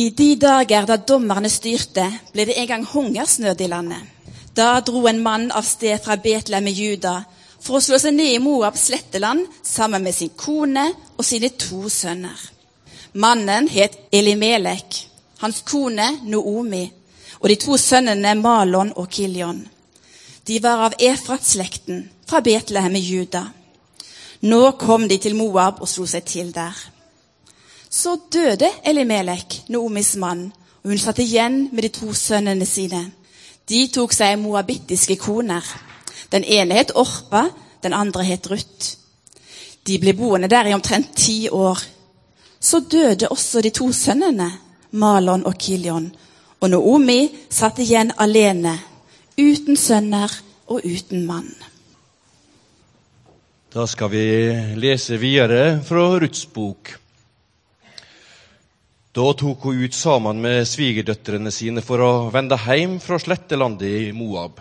I de dager da dommerne styrte, ble det en gang hungersnød i landet. Da dro en mann av sted fra Betlehem i Juda for å slå seg ned i Moabs sletteland sammen med sin kone og sine to sønner. Mannen het Elimelek, hans kone Noomi og de to sønnene Malon og Kilion. De var av Efrat-slekten fra Betlehem i Juda. Nå kom de til Moab og slo seg til der. Så døde Elimelek, Noomis mann, og hun satt igjen med de to sønnene sine. De tok seg moabittiske koner. Den ene het Orpa, den andre het Ruth. De ble boende der i omtrent ti år. Så døde også de to sønnene, Malon og Kilion, og Noomi satt igjen alene, uten sønner og uten mann. Da skal vi lese videre fra Ruths bok. Da tok hun ut sammen med svigerdøtrene sine for å vende hjem fra slettelandet i Moab.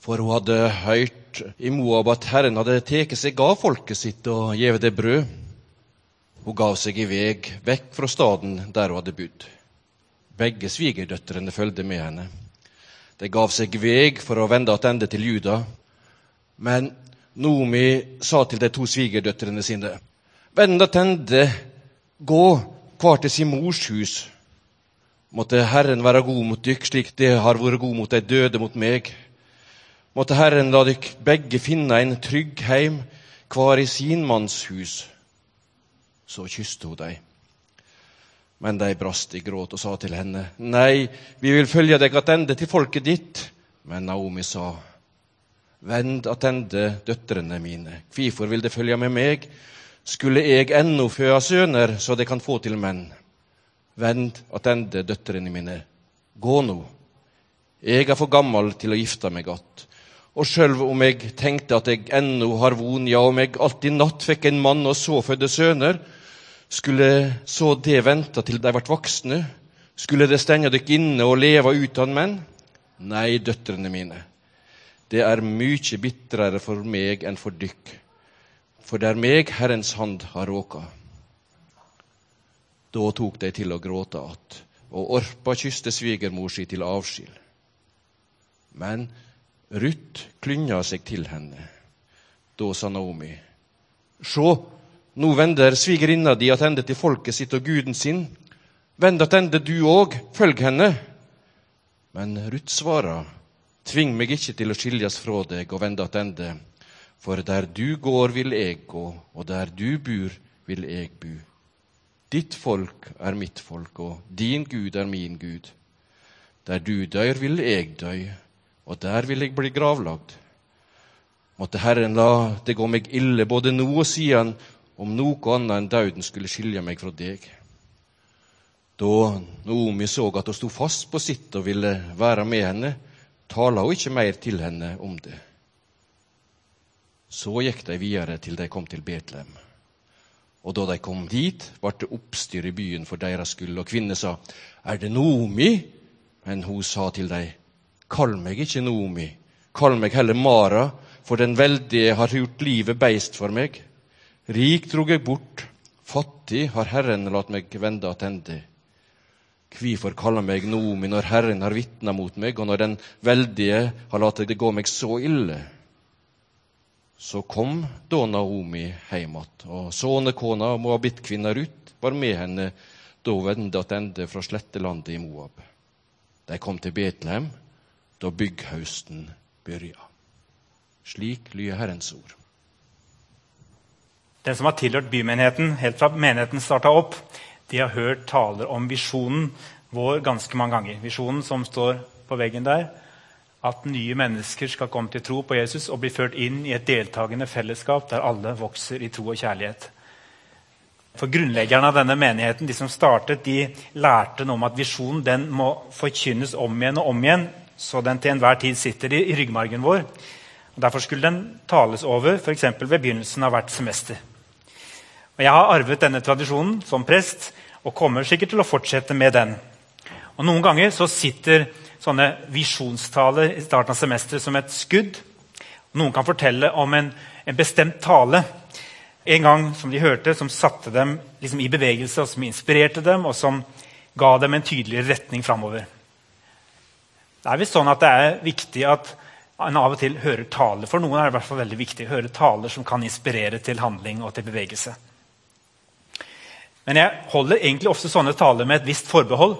For hun hadde hørt i Moab at Herren hadde tatt seg av folket sitt og gitt det brød. Hun gav seg i vei vekk fra staden der hun hadde bodd. Begge svigerdøtrene fulgte med henne. De gav seg i vei for å vende tilbake til Juda. Men Nomi sa til de to svigerdøtrene sine.: Vend tilbake, gå hver til sin mors hus. Måtte Herren være god mot dykk, slik det har vært god mot de døde mot meg. Måtte Herren la dykk begge finne en trygg heim, hver i sin manns hus. Så kysste hun dem. Men de brast i gråt og sa til henne, Nei, vi vil følge deg attende til folket ditt. Men Naomi sa, Vend attende døtrene mine, hvorfor vil de følge med meg? Skulle jeg ennå føde sønner, så de kan få til menn. Vend attende, døtrene mine, gå nå. Jeg er for gammel til å gifte meg att. Og sjølv om jeg tenkte at jeg ennå har von, ja, om jeg alltid natt fikk en mann og så fødde sønner, skulle så det vente til de vart voksne? Skulle det stenge dykk inne og leve uten menn? Nei, døtrene mine, det er mykje bitrere for meg enn for dykk for det er meg Herrens hand har råka. Da tok de til å gråte att, og Orpa kysste svigermor si til avskil. Men Ruth klynja seg til henne. Da sa Naomi, Sjå, nå vender svigerinna di attende til folket sitt og guden sin. Vend attende du òg, følg henne. Men Ruth svara, Tving meg ikke til å skiljes fra deg og vende attende for der du går, vil jeg gå, og der du bor, vil jeg bo. Ditt folk er mitt folk, og din Gud er min Gud. Der du dør, vil jeg dø, og der vil jeg bli gravlagd. Måtte Herren la det gå meg ille både nå og siden, om noe annet enn døden skulle skilje meg fra deg. Da Noomi så at hun sto fast på sitt og ville være med henne, tala hun ikke mer til henne om det. Så gikk de videre til de kom til Betlehem. Og da de kom dit, ble det oppstyr i byen for deres skyld, og kvinnen sa, Er det Nomi? Men hun sa til dem, Kall meg ikke Nomi, kall meg heller Mara, for den veldige har gjort livet beist for meg. Rik drog jeg bort, fattig har Herren latt meg vende attende. Hvorfor kaller meg Nomi når Herren har vitna mot meg, og når den veldige har latt det gå meg så ille? Så kom da Naomi hjem igjen, og sonekona, moabittkvinna Ruth, var med henne da hun vendte tilbake fra slettelandet i Moab. De kom til Betlehem da bygghausten begynte. Slik lyder Herrens ord. Den som har tilhørt bymenigheten helt fra menigheten starta opp, de har hørt taler om visjonen vår ganske mange ganger. Visjonen som står på veggen der, at nye mennesker skal komme til tro på Jesus og bli ført inn i et deltakende fellesskap der alle vokser i tro og kjærlighet. For Grunnleggerne av denne menigheten de som startet, de lærte noe om at visjonen den må forkynnes om igjen og om igjen, så den til enhver tid sitter i, i ryggmargen vår. Og derfor skulle den tales over f.eks. ved begynnelsen av hvert semester. Og Jeg har arvet denne tradisjonen som prest og kommer sikkert til å fortsette med den. Og Noen ganger så sitter sånne visjonstaler i starten av semesteret som et skudd. Noen kan fortelle om en, en, bestemt tale en gang som de hørte, som satte dem liksom i bevegelse, og som inspirerte dem, og som ga dem en tydeligere retning framover. Det er visst sånn at det er viktig at en av og til hører taler. For noen er det i hvert fall veldig viktig å høre taler som kan inspirere til handling og til bevegelse. Men jeg holder egentlig ofte sånne taler med et visst forbehold.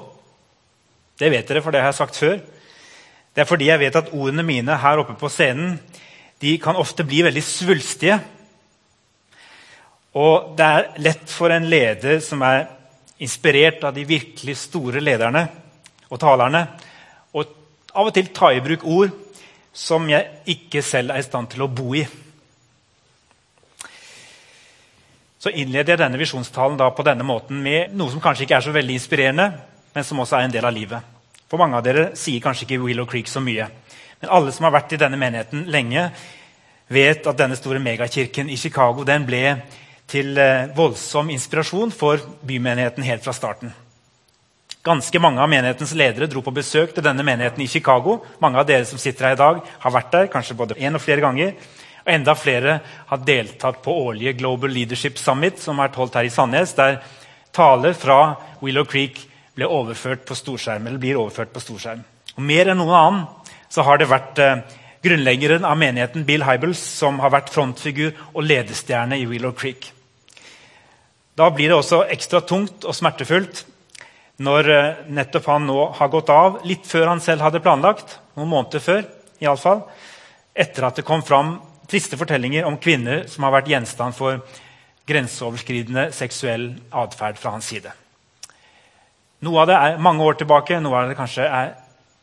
Det vet dere, for det har jeg sagt før. Det er fordi jeg vet at ordene mine her oppe på scenen de kan ofte bli veldig svulstige. Og det er lett for en leder som er inspirert av de virkelig store lederne og talerne, å av og til ta i bruk ord som jeg ikke selv er i stand til å bo i. Så innleder jeg denne visjonstalen på denne måten med noe som kanskje ikke er så veldig inspirerende, men som også er en del av livet. For Mange av dere sier kanskje ikke Willow Creek så mye. Men alle som har vært i denne menigheten lenge, vet at denne store megakirken i Chicago den ble til eh, voldsom inspirasjon for bymenigheten helt fra starten. Ganske Mange av menighetens ledere dro på besøk til denne menigheten i Chicago. Mange av dere som sitter her i dag, har vært der kanskje både en og flere ganger. Og enda flere har deltatt på årlige Global Leadership Summit som har vært holdt her i Sandnes, der taler fra Willow Creek ble overført på storskjerm, eller blir overført på storskjerm. Og Mer enn noen annen så har det vært eh, grunnleggeren av menigheten, Bill Hybels, som har vært frontfigur og ledestjerne i Willow Creek. Da blir det også ekstra tungt og smertefullt når eh, nettopp han nå har gått av, litt før han selv hadde planlagt. Noen måneder før, i alle fall, etter at det kom fram triste fortellinger om kvinner som har vært gjenstand for grenseoverskridende seksuell atferd fra hans side. Noe av det er mange år tilbake, noe av det kanskje er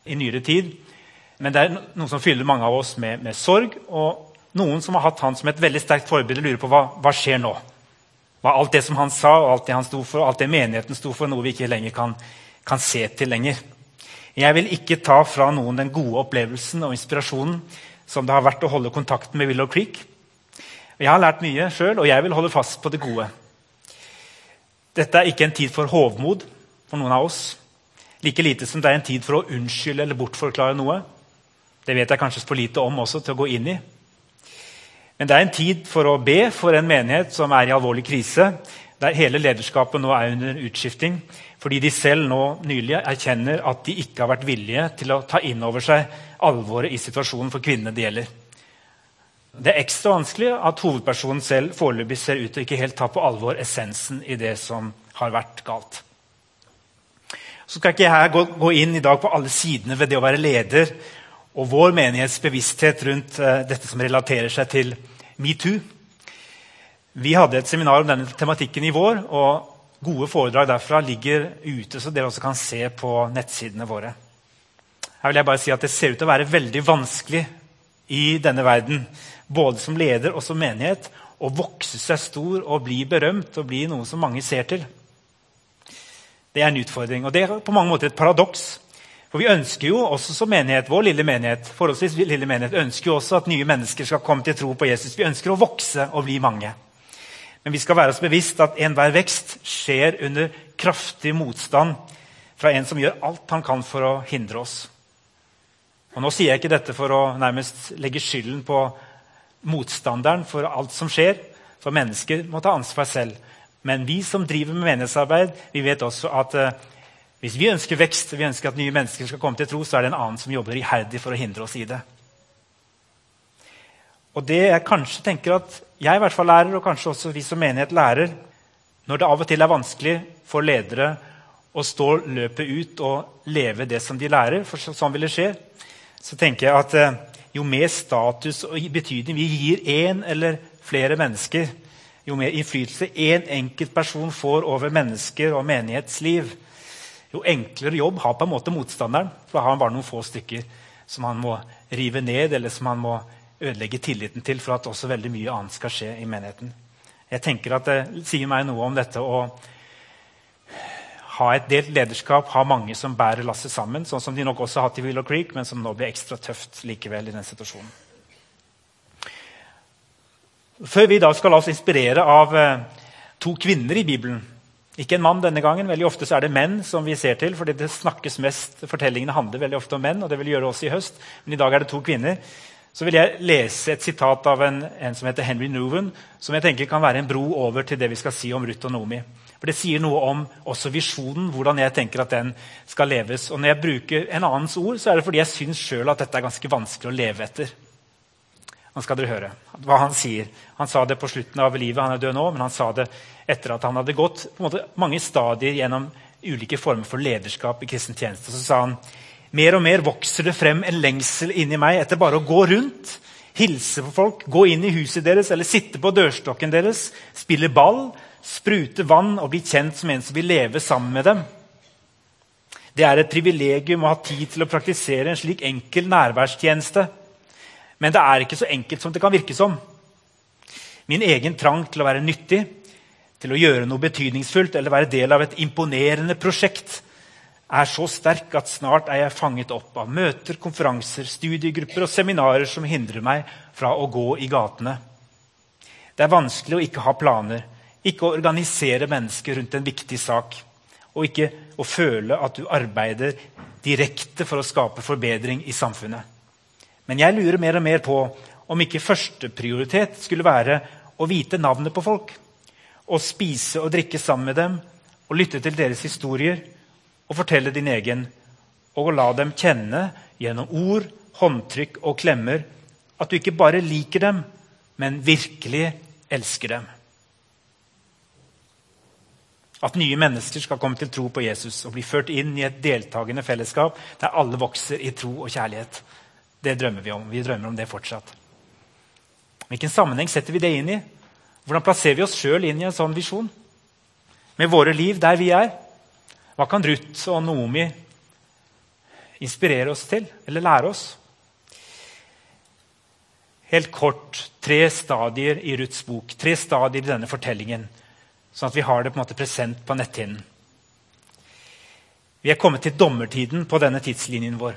i nyere tid. Men det er noe som fyller mange av oss med, med sorg. Og noen som har hatt han som et veldig sterkt forbilde, lurer på hva, hva skjer nå. Hva alt det som han sa, og alt det han sto for, og alt det menigheten sto for, noe vi ikke lenger kan, kan se til lenger? Jeg vil ikke ta fra noen den gode opplevelsen og inspirasjonen som det har vært å holde kontakten med Willow Creek. Jeg har lært mye sjøl, og jeg vil holde fast på det gode. Dette er ikke en tid for hovmod for noen av oss. Like lite som det er en tid for å unnskylde eller bortforklare noe. Det vet jeg kanskje for lite om også til å gå inn i. Men det er en tid for å be for en menighet som er i alvorlig krise, der hele lederskapet nå er under utskifting, fordi de selv nå nylig erkjenner at de ikke har vært villige til å ta inn over seg alvoret i situasjonen for kvinnene det gjelder. Det er ekstra vanskelig at hovedpersonen selv foreløpig ser ut til ikke helt ta på alvor essensen i det som har vært galt. Så skal ikke jeg gå, gå inn i dag på alle sidene ved det å være leder og vår menighets bevissthet rundt uh, dette som relaterer seg til metoo. Vi hadde et seminar om denne tematikken i vår, og gode foredrag derfra ligger ute, så dere også kan se på nettsidene våre. Her vil jeg bare si at Det ser ut til å være veldig vanskelig i denne verden, både som leder og som menighet, å vokse seg stor og bli berømt og bli noe som mange ser til. Det er en utfordring, og det er på mange måter et paradoks. For vi ønsker jo også som menighet, vår lille menighet, forholdsvis lille menighet, ønsker jo også at nye mennesker skal komme til tro på Jesus. Vi ønsker å vokse og bli mange. Men vi skal være oss bevisst at enhver vekst skjer under kraftig motstand fra en som gjør alt han kan for å hindre oss. Og Nå sier jeg ikke dette for å nærmest legge skylden på motstanderen for alt som skjer, for mennesker må ta ansvar selv. Men vi som driver med menighetsarbeid, vi vet også at eh, hvis vi ønsker vekst vi ønsker at nye mennesker skal komme til tro, så er det en annen som jobber iherdig for å hindre oss i det. Og det jeg kanskje tenker at jeg i hvert fall lærer, og kanskje også vi som menighet lærer, når det av og til er vanskelig for ledere å stå løpet ut og leve det som de lærer, for sånn vil det skje, så tenker jeg at eh, jo mer status og betydning vi gir én eller flere mennesker, jo mer innflytelse én enkelt person får over mennesker og menighetsliv, jo enklere jobb har på en måte motstanderen. For da har han bare noen få stykker som han må rive ned, eller som han må ødelegge tilliten til for at også veldig mye annet skal skje i menigheten. Jeg tenker at Det sier meg noe om dette å ha et delt lederskap, ha mange som bærer lasset sammen, sånn som de nok også har hatt i Willow Creek, men som nå blir ekstra tøft likevel i den situasjonen. Før vi da skal la oss inspirere av eh, to kvinner i Bibelen ikke en mann denne gangen. Veldig ofte er det menn som vi ser til. fordi det snakkes mest, Fortellingene handler veldig ofte om menn, og det vil gjøre også i høst. Men i dag er det to kvinner. Så vil jeg lese et sitat av en, en som heter Henry Newman, som jeg tenker kan være en bro over til det vi skal si om Ruth og Nomi. For Det sier noe om også visjonen, hvordan jeg tenker at den skal leves. Og Når jeg bruker en annens ord, så er det fordi jeg syns sjøl at dette er ganske vanskelig å leve etter. Nå skal dere høre hva han sier. Han sa det på slutten av livet, han er død nå, men han sa det etter at han hadde gått måte, mange stadier gjennom ulike former for lederskap i kristen tjeneste. Så sa han mer og mer vokser det frem en lengsel inni meg etter bare å gå rundt, hilse på folk, gå inn i huset deres eller sitte på dørstokken deres, spille ball, sprute vann og bli kjent som en som vil leve sammen med dem. Det er et privilegium å ha tid til å praktisere en slik enkel nærværstjeneste. Men det er ikke så enkelt som det kan virke som. Min egen trang til å være nyttig, til å gjøre noe betydningsfullt eller være del av et imponerende prosjekt er så sterk at snart er jeg fanget opp av møter, konferanser, studiegrupper og seminarer som hindrer meg fra å gå i gatene. Det er vanskelig å ikke ha planer, ikke å organisere mennesker rundt en viktig sak, og ikke å føle at du arbeider direkte for å skape forbedring i samfunnet. Men jeg lurer mer og mer på om ikke førsteprioritet skulle være å vite navnet på folk, å spise og drikke sammen med dem å lytte til deres historier og fortelle din egen, og å la dem kjenne gjennom ord, håndtrykk og klemmer at du ikke bare liker dem, men virkelig elsker dem. At nye mennesker skal komme til tro på Jesus og bli ført inn i et deltakende fellesskap der alle vokser i tro og kjærlighet. Det drømmer vi om. Vi drømmer om det fortsatt. Hvilken sammenheng setter vi det inn i? Hvordan plasserer vi oss sjøl inn i en sånn visjon? Med våre liv der vi er? Hva kan Ruth og Noomi inspirere oss til, eller lære oss? Helt kort tre stadier i Ruths bok, tre stadier i denne fortellingen, sånn at vi har det på en måte present på netthinnen. Vi er kommet til dommertiden på denne tidslinjen vår.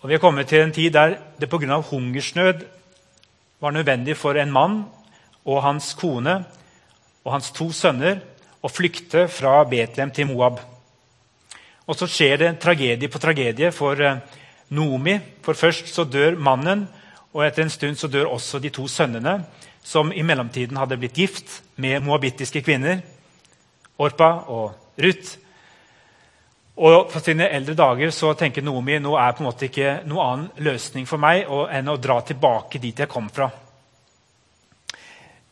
Og Vi er kommet til en tid der det pga. hungersnød var nødvendig for en mann og hans kone og hans to sønner å flykte fra Betlehem til Moab. Og så skjer det tragedie på tragedie for eh, Nomi. For først så dør mannen, og etter en stund så dør også de to sønnene, som i mellomtiden hadde blitt gift med moabittiske kvinner. Orpa og Ruth. Og For sine eldre dager så tenker Nomi nå er på en måte ikke noe annen løsning for meg enn å dra tilbake dit jeg kom fra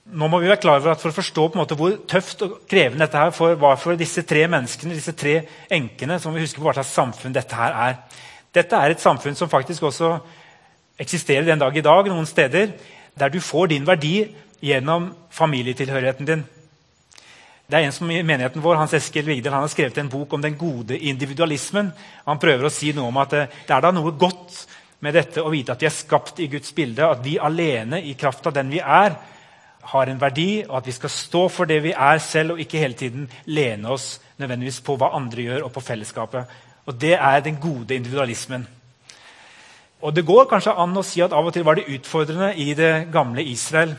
nå må vi være klar over at For å forstå på en måte hvor tøft og krevende dette her for, var for disse tre menneskene, disse tre enkene, så må vi huske på hva slags samfunn dette her er. Dette er et samfunn som faktisk også eksisterer den dag i dag noen steder, der du får din verdi gjennom familietilhørigheten din. Det er en som i menigheten vår, Hans Eskil Vigdel, han har skrevet en bok om den gode individualismen. Han prøver å si noe om at eh, det er da noe godt med dette å vite at vi er skapt i Guds bilde, at vi alene i kraft av den vi er, har en verdi, og at vi skal stå for det vi er selv, og ikke hele tiden lene oss nødvendigvis på hva andre gjør, og på fellesskapet. Og Det er den gode individualismen. Og Det går kanskje an å si at av og til var det utfordrende i det gamle Israel.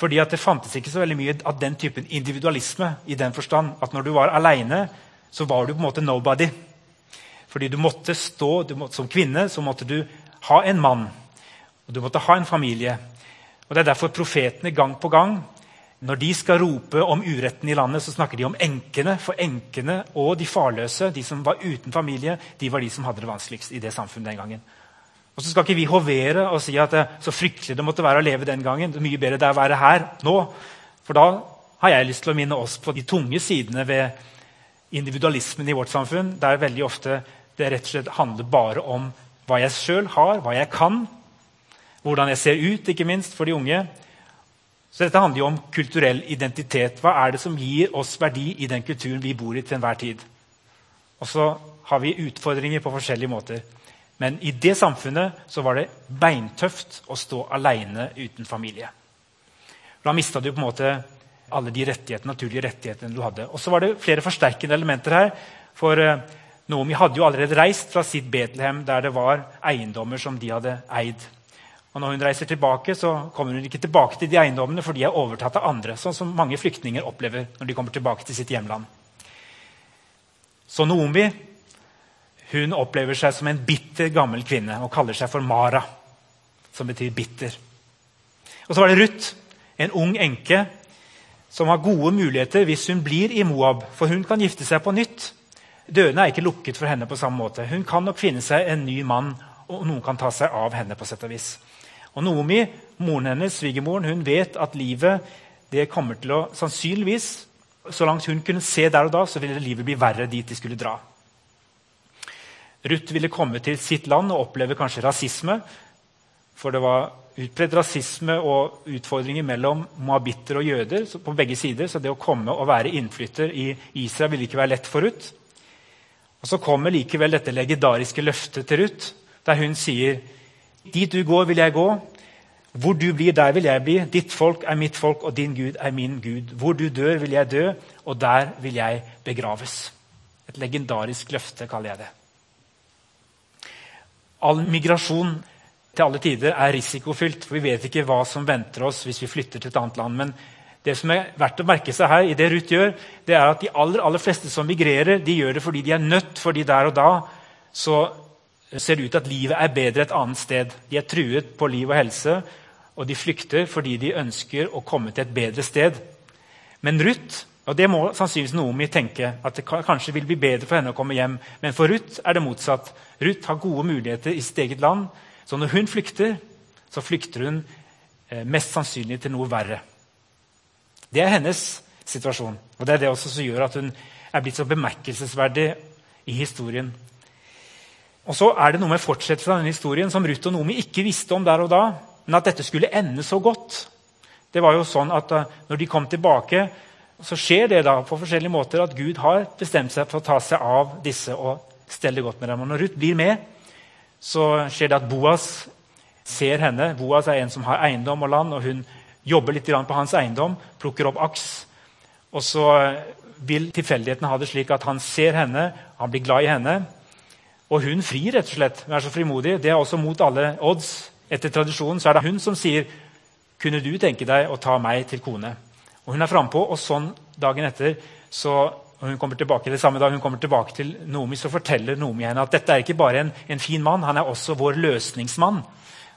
Fordi at det fantes ikke så veldig mye av den typen individualisme. i den forstand at Når du var aleine, så var du på en måte nobody. Fordi du måtte stå, du måtte, Som kvinne så måtte du ha en mann. Og du måtte ha en familie. Og Det er derfor profetene gang på gang når de skal rope om uretten i landet, så snakker de om enkene. For enkene og de farløse, de som var uten familie, de var de som hadde det vanskeligst i det samfunnet den gangen. Og Så skal ikke vi hovere og si at det, så fryktelig det måtte være å leve den gangen. det er mye bedre det er å være her nå. For da har jeg lyst til å minne oss på de tunge sidene ved individualismen i vårt samfunn, der veldig ofte det rett og slett handler bare om hva jeg sjøl har, hva jeg kan, hvordan jeg ser ut, ikke minst for de unge. Så dette handler jo om kulturell identitet. Hva er det som gir oss verdi i den kulturen vi bor i til enhver tid? Og så har vi utfordringer på forskjellige måter. Men i det samfunnet så var det beintøft å stå aleine uten familie. Da mista du på en måte alle de rettighetene, naturlige rettighetene du hadde. Og så var det flere forsterkende elementer her. For Nomi Noomi hadde jo allerede reist fra sitt Betlehem, der det var eiendommer som de hadde eid. Og når hun reiser tilbake, så kommer hun ikke tilbake til de eiendommene, for de er overtatt av andre. Sånn som mange flyktninger opplever når de kommer tilbake til sitt hjemland. Så Noomi hun opplever seg som en bitter, gammel kvinne og kaller seg for Mara, som betyr bitter. Og så var det Ruth, en ung enke som har gode muligheter hvis hun blir i Moab, for hun kan gifte seg på nytt. Dørene er ikke lukket for henne på samme måte. Hun kan nok finne seg en ny mann, og noen kan ta seg av henne. på sett og vis. Og Noomi, moren hennes, svigermoren, hun vet at livet det kommer til å sannsynligvis, så langt hun kunne se der og da, så ville livet bli verre dit de skulle dra. Ruth ville komme til sitt land og oppleve kanskje rasisme. For det var utbredt rasisme og utfordringer mellom moabitter og jøder på begge sider. Så det å komme og være innflytter i Israel ville ikke være lett for Ruth. Og Så kommer likevel dette legendariske løftet til Ruth, der hun sier Dit du går, vil jeg gå. Hvor du blir, der vil jeg bli. Ditt folk er mitt folk, og din Gud er min Gud. Hvor du dør, vil jeg dø, og der vil jeg begraves. Et legendarisk løfte, kaller jeg det. All migrasjon til alle tider er risikofylt, for vi vet ikke hva som venter oss hvis vi flytter til et annet land. Men det som er verdt å merke seg her, i det Ruth gjør, det er at de aller, aller fleste som migrerer, de gjør det fordi de er nødt, fordi der og da så ser det ut at livet er bedre et annet sted. De er truet på liv og helse, og de flykter fordi de ønsker å komme til et bedre sted. Men Ruth og Det må sannsynligvis Noomi tenke, at det kanskje vil bli bedre for henne å komme hjem. Men for Ruth er det motsatt. Ruth har gode muligheter i sitt eget land. Så når hun flykter, så flykter hun eh, mest sannsynlig til noe verre. Det er hennes situasjon. Og det er det også som gjør at hun er blitt så bemerkelsesverdig i historien. Og så er det noe med fortsettelsen av denne historien som Ruth og Nomi ikke visste om der og da. Men at dette skulle ende så godt. Det var jo sånn at uh, Når de kom tilbake, så skjer det da på forskjellige måter at Gud har bestemt seg for å ta seg av disse og stelle godt med dem. Og når Ruth blir med, så skjer det at Boas ser henne. Boas er en som har eiendom og land, og hun jobber litt på hans eiendom, plukker opp aks. Og så vil tilfeldigheten ha det slik at han ser henne, han blir glad i henne. Og hun frir, rett og slett. Hun er så frimodig. Det er også mot alle odds. Etter tradisjonen så er det hun som sier kunne du tenke deg å ta meg til kone. Og Hun er frampå, og sånn dagen etter så hun kommer tilbake, eller samme dag hun kommer tilbake til Nomi, så forteller Nomi henne at dette er ikke bare en, en fin mann, han er også vår løsningsmann.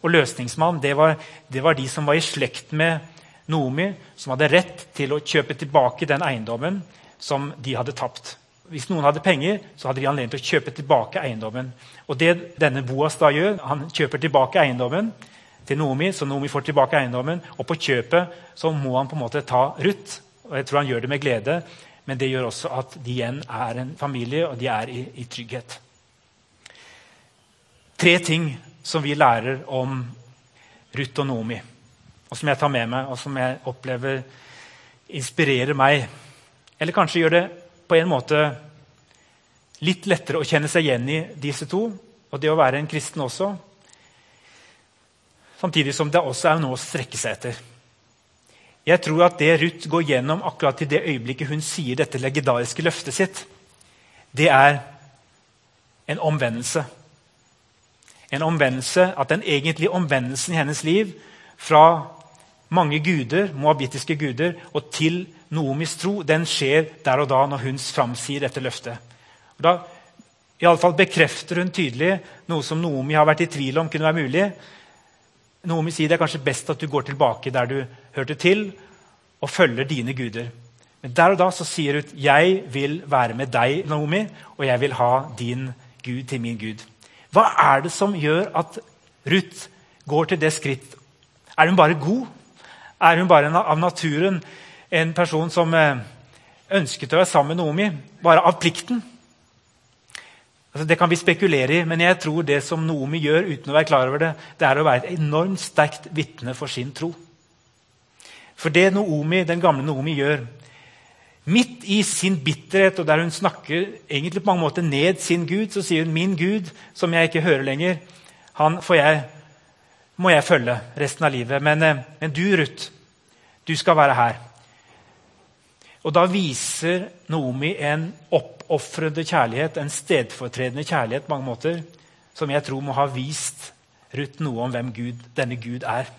Og løsningsmann det var, det var de som var i slekt med Nomi, som hadde rett til å kjøpe tilbake den eiendommen som de hadde tapt. Hvis noen hadde penger, så hadde de anledning til å kjøpe tilbake eiendommen. Og det denne Boas da gjør, Han kjøper tilbake eiendommen til Nomi, så Nomi får tilbake eiendommen. Og på kjøpet så må han på en måte ta Ruth. Og jeg tror han gjør det med glede. Men det gjør også at de igjen er en familie, og de er i, i trygghet. Tre ting som vi lærer om Ruth og Nomi, og som jeg tar med meg, og som jeg opplever inspirerer meg. Eller kanskje gjør det på en måte litt lettere å kjenne seg igjen i disse to, og det å være en kristen også. Samtidig som det også er noe å strekke seg etter. Jeg tror at det Ruth går gjennom akkurat i det øyeblikket hun sier dette legendariske løftet sitt, det er en omvendelse. En omvendelse, At den egentlige omvendelsen i hennes liv fra mange guder, moabittiske guder, og til Noomis tro, den skjer der og da når hun framsier dette løftet. Da i alle fall bekrefter hun tydelig noe som Noomi har vært i tvil om kunne være mulig. Noomi sier det er kanskje best at du går tilbake der du hørte til, og følger dine guder. Men der og da så sier hun jeg vil være med deg, Naomi, og jeg vil ha din Gud til min Gud. Hva er det som gjør at Ruth går til det skritt? Er hun bare god? Er hun bare av naturen en person som eh, ønsket å være sammen med Naomi? Bare av plikten? Altså, det kan vi spekulere i, men jeg tror det som Noomi gjør, uten å være klar over det, det er å være et enormt sterkt vitne for sin tro. For det Noomi, den gamle Noomi gjør, midt i sin bitterhet, og der hun snakker egentlig på mange måter ned sin Gud, så sier hun 'min Gud, som jeg ikke hører lenger', han jeg, må jeg følge resten av livet. Men, eh, men du, Ruth, du skal være her. Og Da viser Noomi en opp oppofrende kjærlighet, en stedfortredende kjærlighet, på mange måter, som jeg tror må ha vist Ruth noe om hvem Gud, denne Gud er.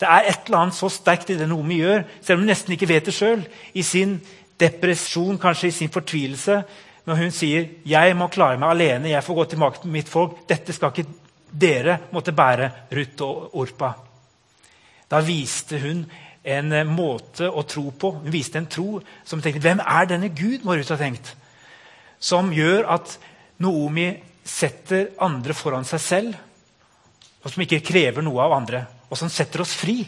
Det er et eller annet så sterkt i det Nomi gjør, selv om hun nesten ikke vet det sjøl. I sin depresjon, kanskje i sin fortvilelse, når hun sier 'Jeg må klare meg alene, jeg får gå til mitt folk'. Dette skal ikke dere måtte bære, Ruth og Orpa. Da viste hun en eh, måte å tro på. Hun viste en tro som tenkte Hvem er denne Gud? må Ruth ha tenkt. Som gjør at Noomi setter andre foran seg selv, og som ikke krever noe av andre, og som setter oss fri.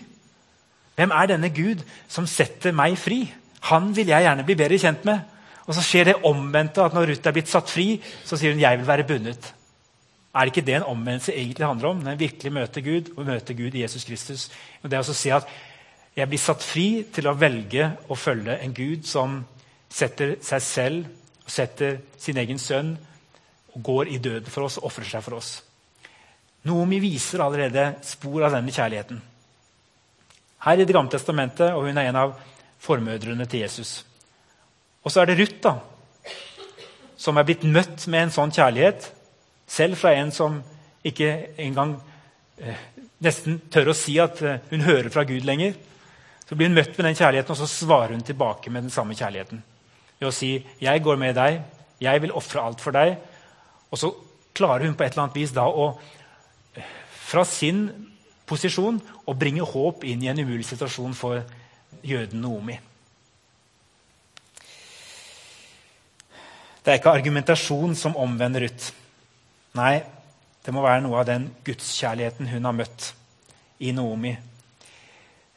Hvem er denne Gud som setter meg fri? Han vil jeg gjerne bli bedre kjent med. Og så skjer det omvendte, at når Ruth er blitt satt fri, så sier hun 'jeg vil være bundet'. Er det ikke det en omvendelse egentlig handler om? Når en virkelig møter Gud og møter Gud i Jesus Kristus. Og det er å si at Jeg blir satt fri til å velge å følge en Gud som setter seg selv setter sin egen sønn og går i døden for oss og ofrer seg for oss. Noomi viser allerede spor av denne kjærligheten. Her i Det gamle testamentet, og hun er en av formødrene til Jesus. Og så er det Ruth, da, som er blitt møtt med en sånn kjærlighet selv fra en som ikke engang eh, nesten tør å si at eh, hun hører fra Gud lenger. Så blir hun møtt med den kjærligheten, og så svarer hun tilbake med den samme kjærligheten. Ved å si 'Jeg går med deg. Jeg vil ofre alt for deg.' Og så klarer hun på et eller annet vis da å fra sin posisjon å bringe håp inn i en umulig situasjon for jøden Noomi. Det er ikke argumentasjon som omvender Ruth. Nei, det må være noe av den gudskjærligheten hun har møtt i Noomi.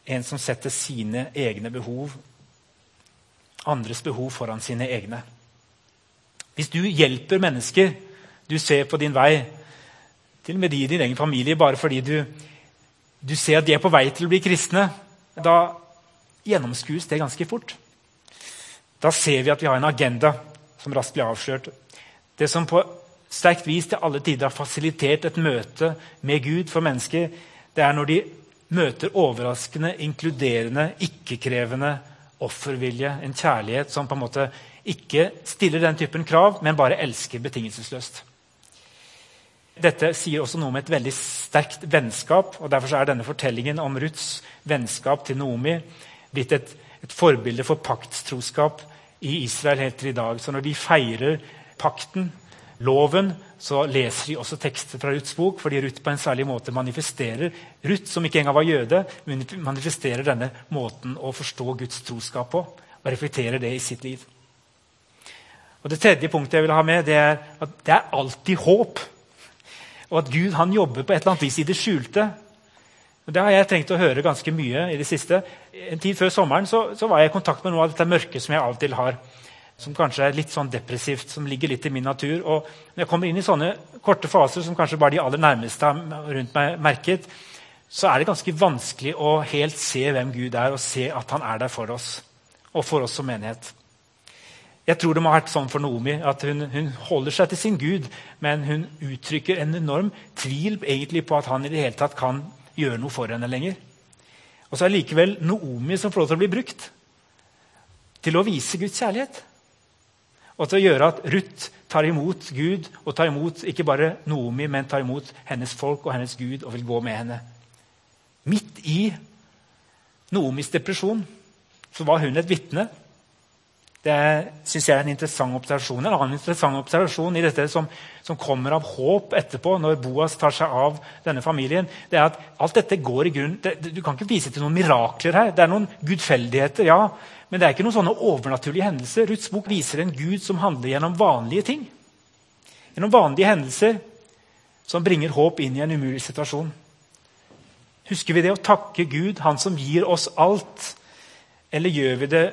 En som setter sine egne behov, andres behov, foran sine egne. Hvis du hjelper mennesker du ser på din vei, til og med de i din egen familie, bare fordi du, du ser at de er på vei til å bli kristne, da gjennomskues det ganske fort. Da ser vi at vi har en agenda som raskt blir avslørt. Det som på sterkt vis til alle tider har fasilitert et møte med Gud for mennesker, det er når de møter overraskende, inkluderende, ikke-krevende offervilje. En kjærlighet som på en måte ikke stiller den typen krav, men bare elsker betingelsesløst. Dette sier også noe om et veldig sterkt vennskap. og Derfor er denne fortellingen om Ruths vennskap til Noomi blitt et, et forbilde for paktstroskap i Israel helt til i dag. Så når de feirer pakten, loven, så leser de også tekster fra Ruths bok, fordi Ruth på en særlig måte manifesterer Ruth, som ikke engang var jøde, manifesterer denne måten å forstå Guds troskap på og reflekterer det i sitt liv. Og Det tredje punktet jeg vil ha med, det er at det er alltid håp. Og at Gud han jobber på et eller annet vis i det skjulte. Og Det har jeg trengt å høre ganske mye i det siste. En tid før sommeren så, så var jeg i kontakt med noe av dette mørket som jeg av og til har som kanskje er litt sånn depressivt, som ligger litt i min natur. Og når jeg kommer inn i sånne korte faser som kanskje bare de aller nærmeste rundt meg merket, så er det ganske vanskelig å helt se hvem Gud er, og se at han er der for oss. Og for oss som menighet. Jeg tror det må ha vært sånn for Naomi at hun, hun, holder seg til sin Gud, men hun uttrykker en enorm tvil egentlig på at han i det hele tatt kan gjøre noe for henne lenger. Og så er det likevel Naomi som får lov til å bli brukt til å vise Guds kjærlighet. Og til å gjøre at Ruth tar imot Gud, og tar imot ikke bare Noomi, men tar imot hennes folk og hennes Gud og vil gå med henne. Midt i Noomis depresjon så var hun et vitne. Det synes jeg er en interessant observasjon. En annen interessant observasjon i dette som, som, kommer av håp etterpå, når Boas tar seg av denne familien, det er at alt dette går i grunn det, Du kan ikke vise til noen mirakler her. Det er noen gudfeldigheter, ja. Men det er ikke noen sånne overnaturlige hendelser. Ruths bok viser en Gud som handler gjennom vanlige ting. Gjennom vanlige hendelser som bringer håp inn i en umulig situasjon. Husker vi det å takke Gud, Han som gir oss alt? Eller gjør vi det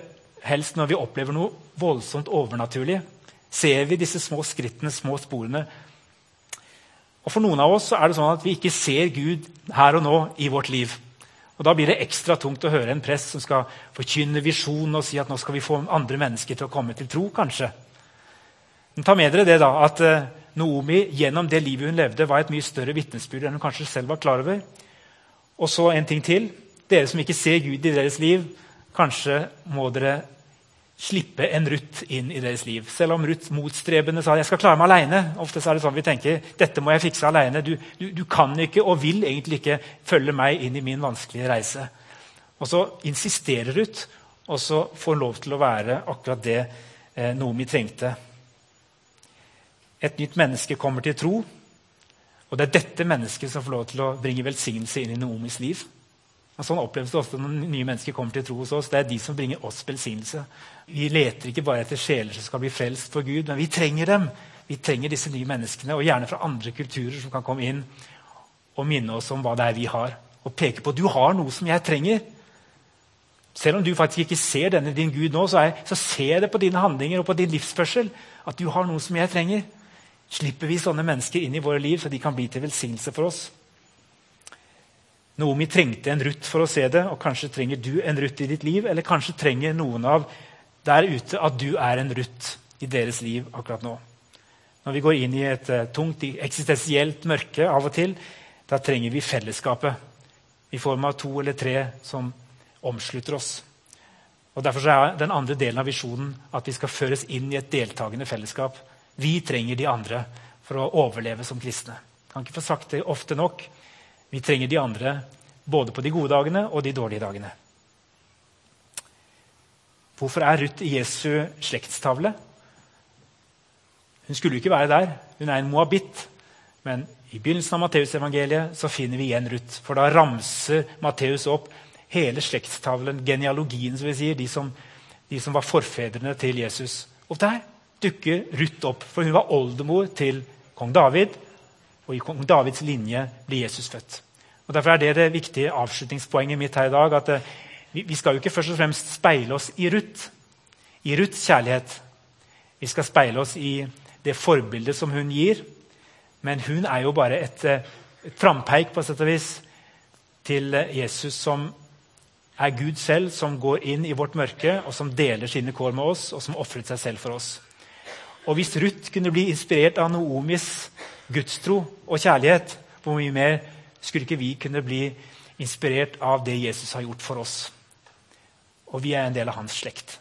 helst når vi opplever noe voldsomt overnaturlig? Ser vi disse små skrittene, små sporene? Og For noen av oss er det sånn at vi ikke ser Gud her og nå i vårt liv. Og Da blir det ekstra tungt å høre en prest som skal forkynne visjonen og si at nå skal vi få andre mennesker til å komme til tro, kanskje. Men ta med dere det da, at uh, Noomi gjennom det livet hun levde, var et mye større vitnesbyrd enn hun kanskje selv var klar over. Og så en ting til. Dere som ikke ser Gud i deres liv, kanskje må dere slippe en Ruth inn i deres liv. Selv om Ruth motstrebende sa jeg skal klare meg alene. Ofte er det sånn vi tenker dette må jeg fikse alene. Du, du, du, kan ikke og vil egentlig ikke følge meg inn i min vanskelige reise. Og så insisterer Ruth, og så får hun lov til å være akkurat det eh, Nomi trengte. Et nytt menneske kommer til tro, og det er dette mennesket som får lov til å bringe velsignelse inn i Noomis liv. Sånn oppleves det ofte når nye mennesker kommer til tro hos oss. Det er de som bringer oss velsignelse. Vi leter ikke bare etter sjeler som skal bli frelst for Gud, men vi trenger dem. Vi trenger disse nye menneskene, og gjerne fra andre kulturer som kan komme inn og minne oss om hva det er vi har. Og peke på du har noe som jeg trenger. Selv om du faktisk ikke ser denne din Gud nå, så, er, så ser jeg det på dine handlinger og på din livsførsel at du har noe som jeg trenger. Slipper vi sånne mennesker inn i våre liv, så de kan bli til velsignelse for oss. Naomi trengte en Ruth for å se det, og kanskje trenger du en Ruth i ditt liv. Eller kanskje trenger noen av der ute at du er en Ruth i deres liv akkurat nå. Når vi går inn i et uh, tungt eksistensielt mørke av og til, da trenger vi fellesskapet i form av to eller tre som omslutter oss. Og Derfor er den andre delen av visjonen at vi skal føres inn i et deltakende fellesskap. Vi trenger de andre for å overleve som kristne. Kan ikke få sagt det ofte nok. Vi trenger de andre både på de gode dagene og de dårlige dagene. Hvorfor er Ruth i Jesu slektstavle? Hun skulle jo ikke være der. Hun er en moabit. Men i begynnelsen av Matteusevangeliet finner vi igjen Ruth. For da ramser Matteus opp hele slektstavlen, genealogien, som vi sier, de som, de som var forfedrene til Jesus. Og der dukker Ruth opp, for hun var oldemor til kong David. Og i kong Davids linje blir Jesus født. Og Derfor er det det viktige avslutningspoenget mitt her i dag. at eh, Vi skal jo ikke først og fremst speile oss i Ruth, i Ruths kjærlighet. Vi skal speile oss i det forbildet som hun gir. Men hun er jo bare et, eh, et frampeik på sett og vis til eh, Jesus, som er Gud selv, som går inn i vårt mørke, og som deler sine kår med oss, og som ofret seg selv for oss. Og Hvis Ruth kunne bli inspirert av Noomis gudstro og kjærlighet, hvor mye mer skulle ikke vi kunne bli inspirert av det Jesus har gjort for oss? Og vi er en del av hans slekt.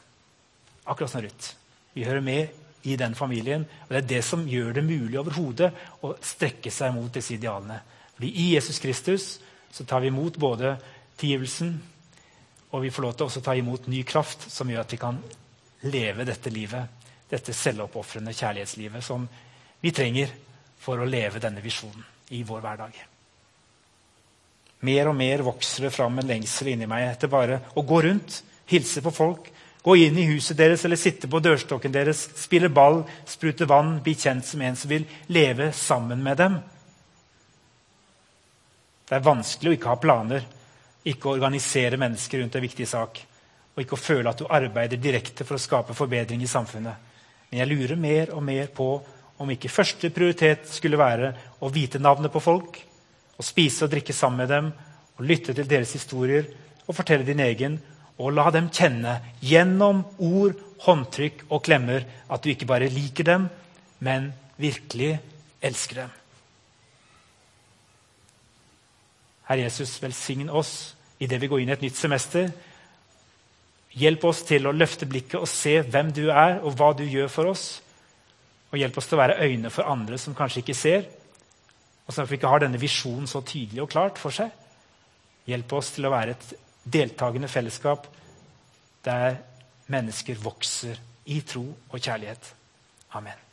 Akkurat som Ruth. Vi hører med i den familien. Og Det er det som gjør det mulig overhodet å strekke seg mot disse idealene. Fordi I Jesus Kristus så tar vi imot både tilgivelsen, og vi får lov til å ta imot ny kraft som gjør at vi kan leve dette livet, dette selvoppofrende kjærlighetslivet som vi trenger for å leve denne visjonen i vår hverdag. Mer og mer vokser det fram en lengsel inni meg etter bare å gå rundt, hilse på folk, Gå inn i huset deres eller sitte på dørstokken deres, spille ball, sprute vann, bli kjent som en som vil leve sammen med dem. Det er vanskelig å ikke ha planer, ikke å organisere mennesker rundt en viktig sak, og ikke å føle at du arbeider direkte for å skape forbedring i samfunnet. Men jeg lurer mer og mer på om ikke første prioritet skulle være å vite navnet på folk, å spise og drikke sammen med dem, å lytte til deres historier og fortelle din egen, og la dem kjenne gjennom ord, håndtrykk og klemmer at du ikke bare liker dem, men virkelig elsker dem. Herre Jesus, velsign oss idet vi går inn i et nytt semester. Hjelp oss til å løfte blikket og se hvem du er, og hva du gjør for oss. Og hjelp oss til å være øyne for andre som kanskje ikke ser, og som ikke har denne visjonen så tydelig og klart for seg. Hjelp oss til å være et deltakende fellesskap der mennesker vokser i tro og kjærlighet. Amen.